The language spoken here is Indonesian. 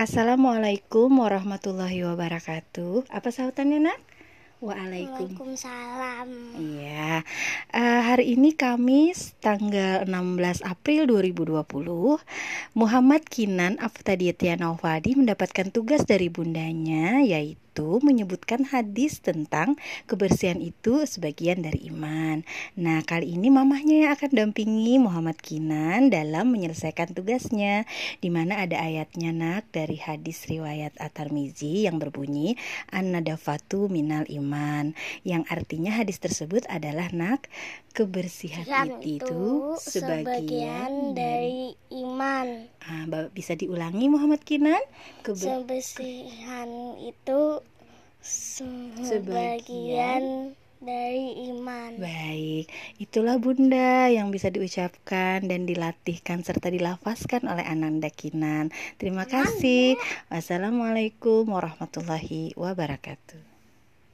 Assalamualaikum warahmatullahi wabarakatuh. Apa sautannya nak? Waalaikumsalam. Iya. Uh, hari ini Kamis tanggal 16 April 2020, Muhammad Kinan Aftadiatya Naufadi mendapatkan tugas dari bundanya yaitu itu menyebutkan hadis tentang kebersihan itu sebagian dari iman. Nah, kali ini mamahnya yang akan dampingi Muhammad Kinan dalam menyelesaikan tugasnya, di mana ada ayatnya nak dari hadis riwayat At-Tirmizi yang berbunyi an-nadafatu minal iman, yang artinya hadis tersebut adalah nak kebersihan itu, itu sebagian, sebagian dari iman. Ah, bisa diulangi Muhammad Kinan? Keber kebersihan itu sebagian dari iman. Baik, itulah Bunda yang bisa diucapkan dan dilatihkan serta dilafazkan oleh Ananda Kinan. Terima kasih. Wassalamualaikum warahmatullahi wabarakatuh.